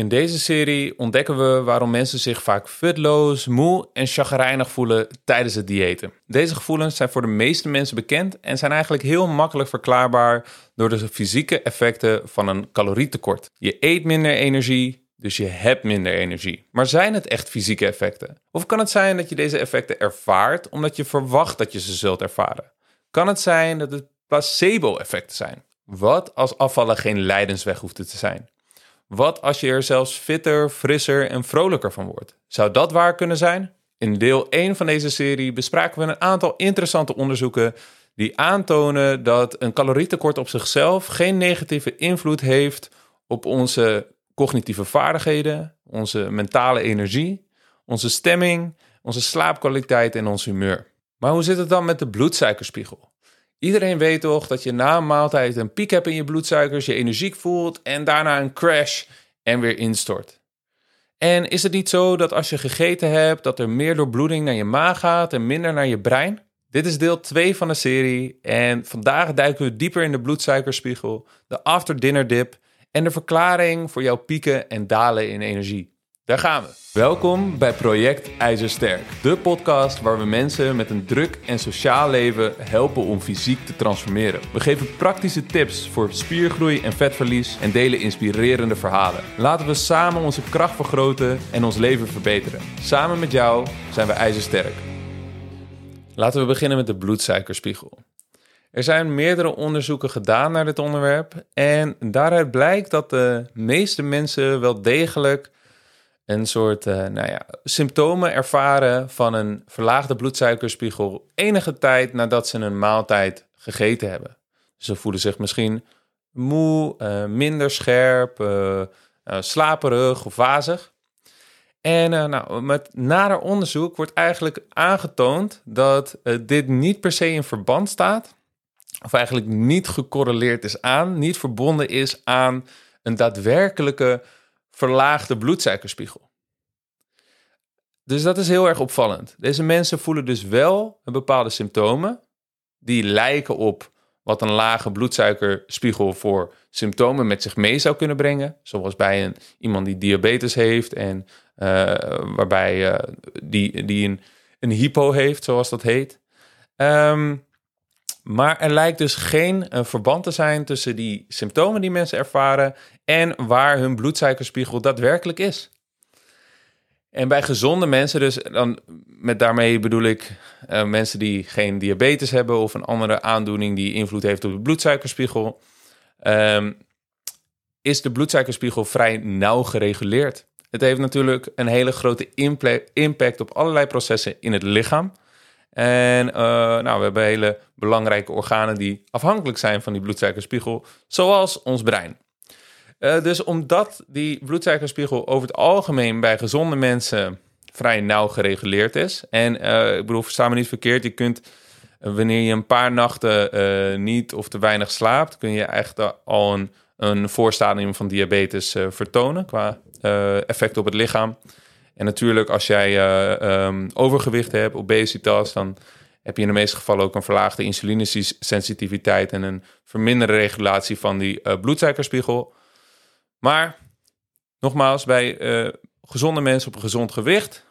In deze serie ontdekken we waarom mensen zich vaak futloos, moe en chagrijnig voelen tijdens het diëten. Deze gevoelens zijn voor de meeste mensen bekend en zijn eigenlijk heel makkelijk verklaarbaar door de fysieke effecten van een calorietekort. Je eet minder energie, dus je hebt minder energie. Maar zijn het echt fysieke effecten? Of kan het zijn dat je deze effecten ervaart omdat je verwacht dat je ze zult ervaren? Kan het zijn dat het placebo-effecten zijn? Wat als afvallen geen lijdensweg hoeft te zijn? Wat als je er zelfs fitter, frisser en vrolijker van wordt? Zou dat waar kunnen zijn? In deel 1 van deze serie bespraken we een aantal interessante onderzoeken die aantonen dat een calorietekort op zichzelf geen negatieve invloed heeft op onze cognitieve vaardigheden, onze mentale energie, onze stemming, onze slaapkwaliteit en ons humeur. Maar hoe zit het dan met de bloedsuikerspiegel? Iedereen weet toch dat je na een maaltijd een piek hebt in je bloedsuikers, je energiek voelt en daarna een crash en weer instort. En is het niet zo dat als je gegeten hebt, dat er meer doorbloeding naar je maag gaat en minder naar je brein? Dit is deel 2 van de serie en vandaag duiken we dieper in de bloedsuikerspiegel, de after dinner dip en de verklaring voor jouw pieken en dalen in energie. Daar gaan we. Welkom bij Project IJzersterk, de podcast waar we mensen met een druk en sociaal leven helpen om fysiek te transformeren. We geven praktische tips voor spiergroei en vetverlies en delen inspirerende verhalen. Laten we samen onze kracht vergroten en ons leven verbeteren. Samen met jou zijn we IJzersterk. Laten we beginnen met de bloedsuikerspiegel. Er zijn meerdere onderzoeken gedaan naar dit onderwerp en daaruit blijkt dat de meeste mensen wel degelijk een soort uh, nou ja, symptomen ervaren van een verlaagde bloedsuikerspiegel enige tijd nadat ze een maaltijd gegeten hebben. Ze voelen zich misschien moe, uh, minder scherp, uh, slaperig of wazig. En nou, met nader onderzoek wordt eigenlijk aangetoond dat dit niet per se in verband staat, of eigenlijk niet gecorreleerd is aan, niet verbonden is aan een daadwerkelijke verlaagde bloedsuikerspiegel. Dus dat is heel erg opvallend. Deze mensen voelen dus wel een bepaalde symptomen die lijken op wat een lage bloedsuikerspiegel voor symptomen met zich mee zou kunnen brengen. Zoals bij een, iemand die diabetes heeft en uh, waarbij uh, die, die een, een hypo heeft, zoals dat heet. Um, maar er lijkt dus geen uh, verband te zijn tussen die symptomen die mensen ervaren en waar hun bloedsuikerspiegel daadwerkelijk is. En bij gezonde mensen, dus dan met daarmee bedoel ik uh, mensen die geen diabetes hebben of een andere aandoening die invloed heeft op de bloedsuikerspiegel, um, is de bloedsuikerspiegel vrij nauw gereguleerd. Het heeft natuurlijk een hele grote impact op allerlei processen in het lichaam. En uh, nou, we hebben hele belangrijke organen die afhankelijk zijn van die bloedsuikerspiegel, zoals ons brein. Uh, dus omdat die bloedsuikerspiegel over het algemeen bij gezonde mensen vrij nauw gereguleerd is. En uh, ik bedoel, versta me niet verkeerd, je kunt wanneer je een paar nachten niet of te weinig slaapt, kun je echt al een, een voorstadium van diabetes vertonen qua effect op het lichaam. En natuurlijk, als jij um, overgewicht hebt, obesitas, dan heb je in de meeste gevallen ook een verlaagde insulinesensitiviteit en een verminderde regulatie van die uh, bloedsuikerspiegel. Maar nogmaals, bij uh, gezonde mensen op een gezond gewicht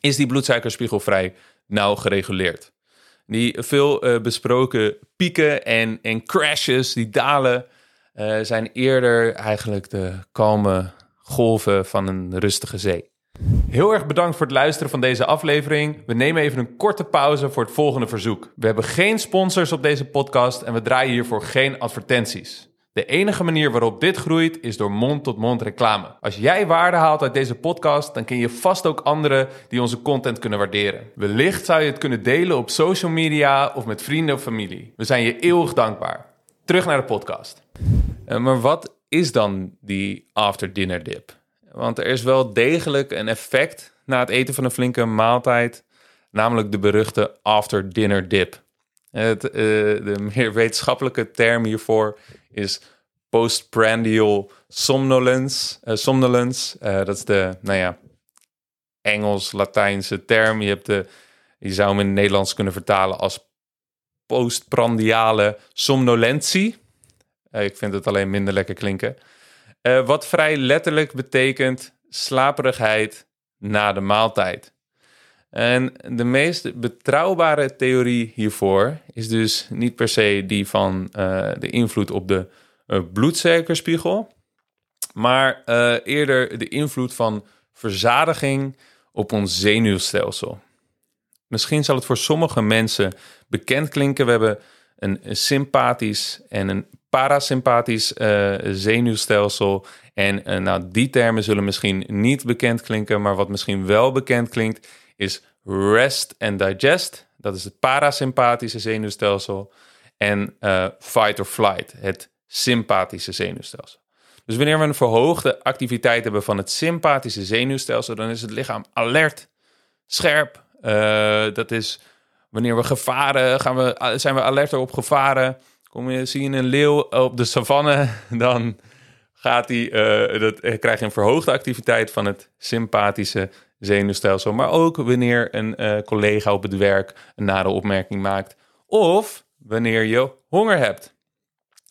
is die bloedsuikerspiegel vrij nauw gereguleerd. Die veel uh, besproken pieken en, en crashes, die dalen, zijn eerder eigenlijk de kalme golven van een rustige zee. Heel erg bedankt voor het luisteren van deze aflevering. We nemen even een korte pauze voor het volgende verzoek. We hebben geen sponsors op deze podcast en we draaien hiervoor geen advertenties. De enige manier waarop dit groeit is door mond-tot-mond -mond reclame. Als jij waarde haalt uit deze podcast, dan ken je vast ook anderen die onze content kunnen waarderen. Wellicht zou je het kunnen delen op social media of met vrienden of familie. We zijn je eeuwig dankbaar. Terug naar de podcast. Uh, maar wat is dan die after dinner dip? Want er is wel degelijk een effect na het eten van een flinke maaltijd, namelijk de beruchte after dinner dip. Het, uh, de meer wetenschappelijke term hiervoor is postprandial somnolence. Uh, somnolence. Uh, dat is de, nou ja, Engels-Latijnse term. Je, hebt de, je zou hem in het Nederlands kunnen vertalen als postprandiale somnolentie. ik vind het alleen minder lekker klinken. Uh, wat vrij letterlijk betekent slaperigheid na de maaltijd. En de meest betrouwbare theorie hiervoor is dus niet per se die van uh, de invloed op de uh, bloedsuikerspiegel, maar eerder de invloed van verzadiging op ons zenuwstelsel. Misschien zal het voor sommige mensen bekend klinken. We hebben een, sympathisch en een parasympathisch uh, zenuwstelsel. En uh, nou, die termen zullen misschien niet bekend klinken, maar wat misschien wel bekend klinkt, is rest and digest. Dat is het parasympathische zenuwstelsel. En uh, fight or flight, het sympathische zenuwstelsel. Dus wanneer we een verhoogde activiteit hebben van het sympathische zenuwstelsel, dan is het lichaam alert, scherp. Dat is wanneer we gevaren, gaan we, zijn we alerter op gevaren. Kom je, zie je een leeuw op de savanne, dan gaat hij, uh, dat, krijg je een verhoogde activiteit van het sympathische zenuwstelsel. Maar ook wanneer een uh, collega op het werk een nare opmerking maakt. Of wanneer je honger hebt.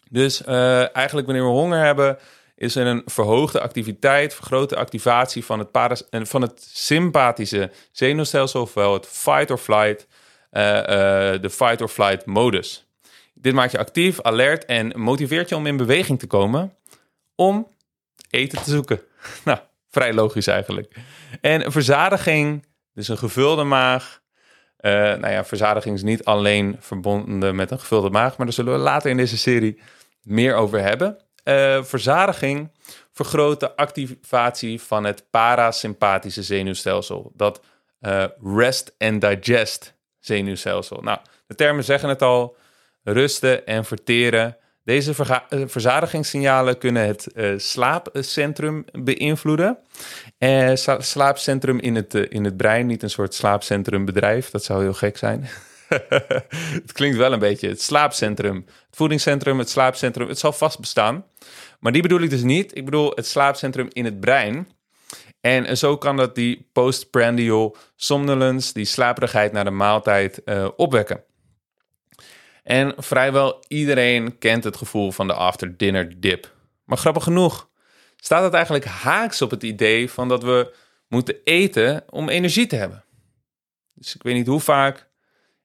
Dus eigenlijk wanneer we honger hebben, is er een verhoogde activiteit, vergrote activatie van het, paras van het sympathische zenuwstelsel, ofwel het fight or flight, de fight or flight modus. Dit maakt je actief, alert en motiveert je om in beweging te komen om eten te zoeken. nou, vrij logisch eigenlijk. En verzadiging, dus een gevulde maag. Uh, nou ja, verzadiging is niet alleen verbonden met een gevulde maag, maar daar zullen we later in deze serie meer over hebben. Uh, verzadiging vergroot de activatie van het parasympathische zenuwstelsel. Dat uh, rest and digest zenuwstelsel. Nou, de termen zeggen het al rusten en verteren. Deze eh, verzadigingssignalen kunnen het uh, slaapcentrum beïnvloeden. Uh, slaapcentrum in het, in het brein, niet een soort slaapcentrumbedrijf. Dat zou heel gek zijn. het klinkt wel een beetje. Het slaapcentrum, het voedingscentrum, het slaapcentrum. Het zal vast bestaan. Maar die bedoel ik dus niet. Ik bedoel het slaapcentrum in het brein. En zo kan dat die postprandial somnolence, die slaperigheid na de maaltijd, opwekken. En vrijwel iedereen kent het gevoel van de after dinner dip. Maar grappig genoeg staat het eigenlijk haaks op het idee van dat we moeten eten om energie te hebben. Dus ik weet niet hoe vaak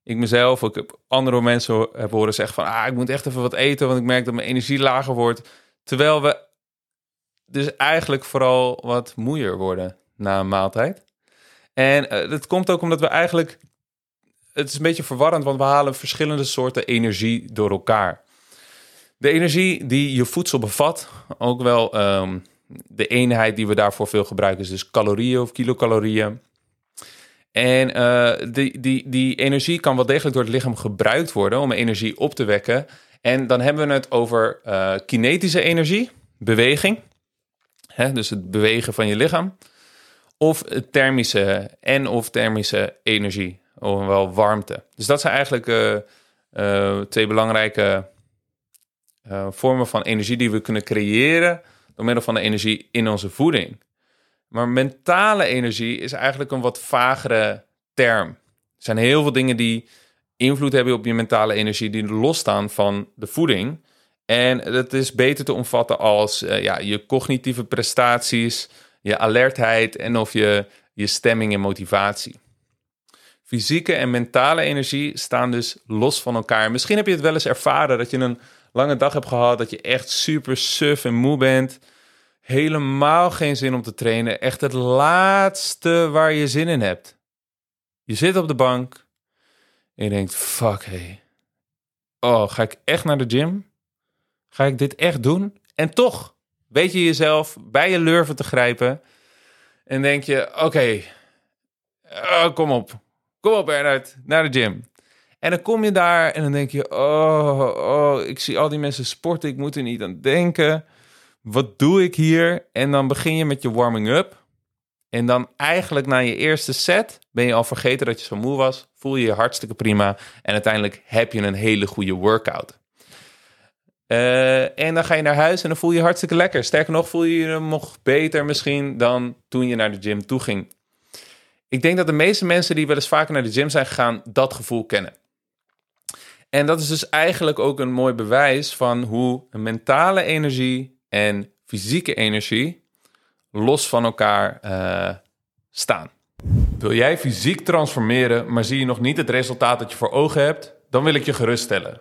ik mezelf, heb andere mensen heb horen zeggen van, ah, ik moet echt even wat eten, want ik merk dat mijn energie lager wordt. Terwijl we dus eigenlijk vooral wat moeier worden na een maaltijd. En uh, dat komt ook omdat we eigenlijk het is een beetje verwarrend, want we halen verschillende soorten energie door elkaar. De energie die je voedsel bevat, ook wel um, de eenheid die we daarvoor veel gebruiken, is dus calorieën of kilocalorieën. En uh, die, die, die energie kan wel degelijk door het lichaam gebruikt worden om energie op te wekken. En dan hebben we het over uh, kinetische energie, beweging. Hè, dus het bewegen van je lichaam. Of thermische en of thermische energie wel warmte. Dus dat zijn eigenlijk uh, uh, twee belangrijke uh, vormen van energie die we kunnen creëren door middel van de energie in onze voeding. Maar mentale energie is eigenlijk een wat vagere term. Er zijn heel veel dingen die invloed hebben op je mentale energie, die losstaan van de voeding. En het is beter te omvatten als ja, je cognitieve prestaties, je alertheid en of je, je stemming en motivatie. Fysieke en mentale energie staan dus los van elkaar. Misschien heb je het wel eens ervaren dat je een lange dag hebt gehad, dat je echt super suf en moe bent. Helemaal geen zin om te trainen. Echt het laatste waar je zin in hebt. Je zit op de bank en je denkt: fuck hey. Oh, ga ik echt naar de gym? Ga ik dit echt doen? En toch weet je jezelf bij je lurven te grijpen. En denk je: oké, oh, kom op. Kom op Bernard, naar de gym. En dan kom je daar en dan denk je, oh, oh, ik zie al die mensen sporten, ik moet er niet aan denken. Wat doe ik hier? En dan begin je met je warming up. En dan eigenlijk na je eerste set ben je al vergeten dat je zo moe was. Voel je je hartstikke prima. En uiteindelijk heb je een hele goede workout. Uh, en dan ga je naar huis en dan voel je je hartstikke lekker. Sterker nog, voel je je nog beter misschien dan toen je naar de gym toe ging. Ik denk dat de meeste mensen die wel eens vaker naar de gym zijn gegaan, dat gevoel kennen. En dat is dus eigenlijk ook een mooi bewijs van hoe mentale energie en fysieke energie los van elkaar uh, staan. Wil jij fysiek transformeren, maar zie je nog niet het resultaat dat je voor ogen hebt? Dan wil ik je geruststellen.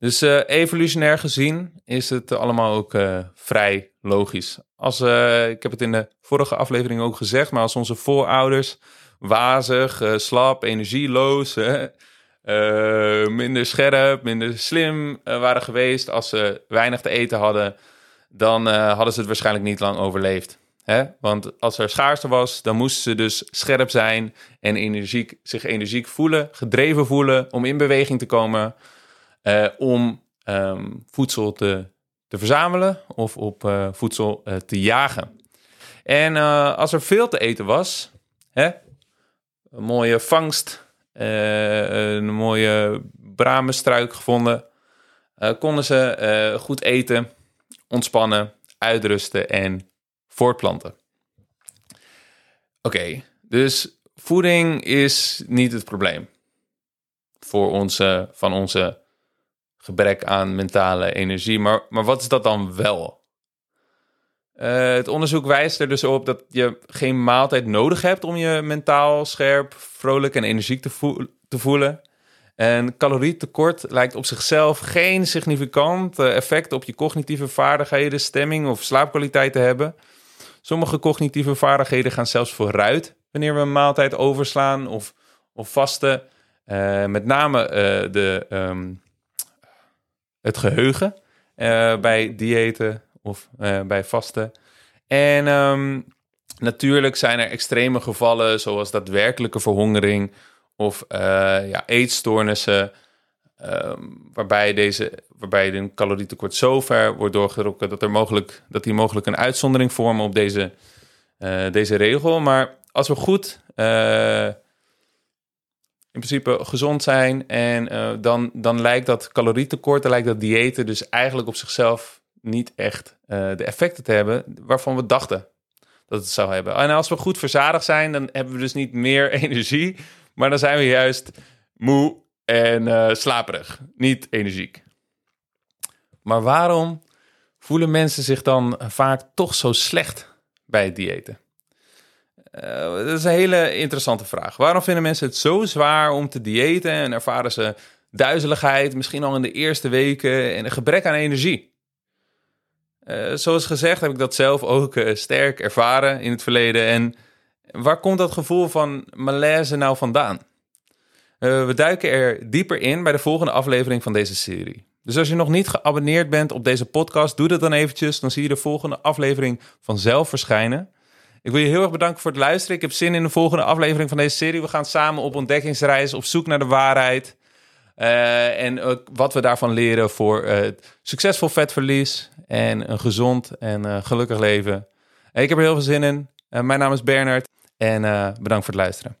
Dus uh, evolutionair gezien is het allemaal ook uh, vrij logisch. Als, uh, ik heb het in de vorige aflevering ook gezegd, maar als onze voorouders wazig, slap, energieloos, minder scherp, minder slim waren geweest, als ze weinig te eten hadden, dan hadden ze het waarschijnlijk niet lang overleefd. Hè? Want als er schaarste was, dan moesten ze dus scherp zijn en energiek, zich energiek voelen, gedreven voelen om in beweging te komen. Uh, om um, voedsel te, te verzamelen of op uh, voedsel uh, te jagen. En als er veel te eten was, hè, een mooie vangst, een mooie bramenstruik gevonden, konden ze goed eten, ontspannen, uitrusten en voortplanten. Oké, dus voeding is niet het probleem voor onze, van onze gebrek aan mentale energie. Maar, maar wat is dat dan wel? Uh, het onderzoek wijst er dus op dat je geen maaltijd nodig hebt om je mentaal scherp, vrolijk en energiek te, voel te voelen. En calorietekort lijkt op zichzelf geen significant effect op je cognitieve vaardigheden, stemming of slaapkwaliteit te hebben. Sommige cognitieve vaardigheden gaan zelfs vooruit wanneer we een maaltijd overslaan of, of vasten. Uh, met name de um, het geheugen uh, bij diëten of uh, bij vasten. En um, natuurlijk zijn er extreme gevallen, zoals daadwerkelijke verhongering of uh, ja, eetstoornissen, um, waarbij, deze, waarbij een calorietekort zo ver wordt doorgerokken dat, er mogelijk, dat die mogelijk een uitzondering vormen op deze, deze regel. Maar als we goed in principe gezond zijn. En uh, dan, dan lijkt dat calorietekort, lijkt dat diëten dus eigenlijk op zichzelf niet echt uh, de effecten te hebben waarvan we dachten dat het zou hebben. En als we goed verzadigd zijn, dan hebben we dus niet meer energie, maar dan zijn we juist moe en uh, slaperig, niet energiek. Maar waarom voelen mensen zich dan vaak toch zo slecht bij het diëten? Uh, dat is een hele interessante vraag. Waarom vinden mensen het zo zwaar om te diëten en ervaren ze duizeligheid, misschien al in de eerste weken en een gebrek aan energie? Uh, zoals gezegd heb ik dat zelf ook uh, sterk ervaren in het verleden. En waar komt dat gevoel van malaise nou vandaan? we duiken er dieper in bij de volgende aflevering van deze serie. Dus als je nog niet geabonneerd bent op deze podcast, doe dat dan eventjes. Dan zie je de volgende aflevering vanzelf verschijnen. Ik wil je heel erg bedanken voor het luisteren. Ik heb zin in de volgende aflevering van deze serie. We gaan samen op ontdekkingsreis, op zoek naar de waarheid. Uh, en wat we daarvan leren voor uh, succesvol vetverlies en een gezond en uh, gelukkig leven. ik heb er heel veel zin in. mijn naam is Bernard en bedankt voor het luisteren.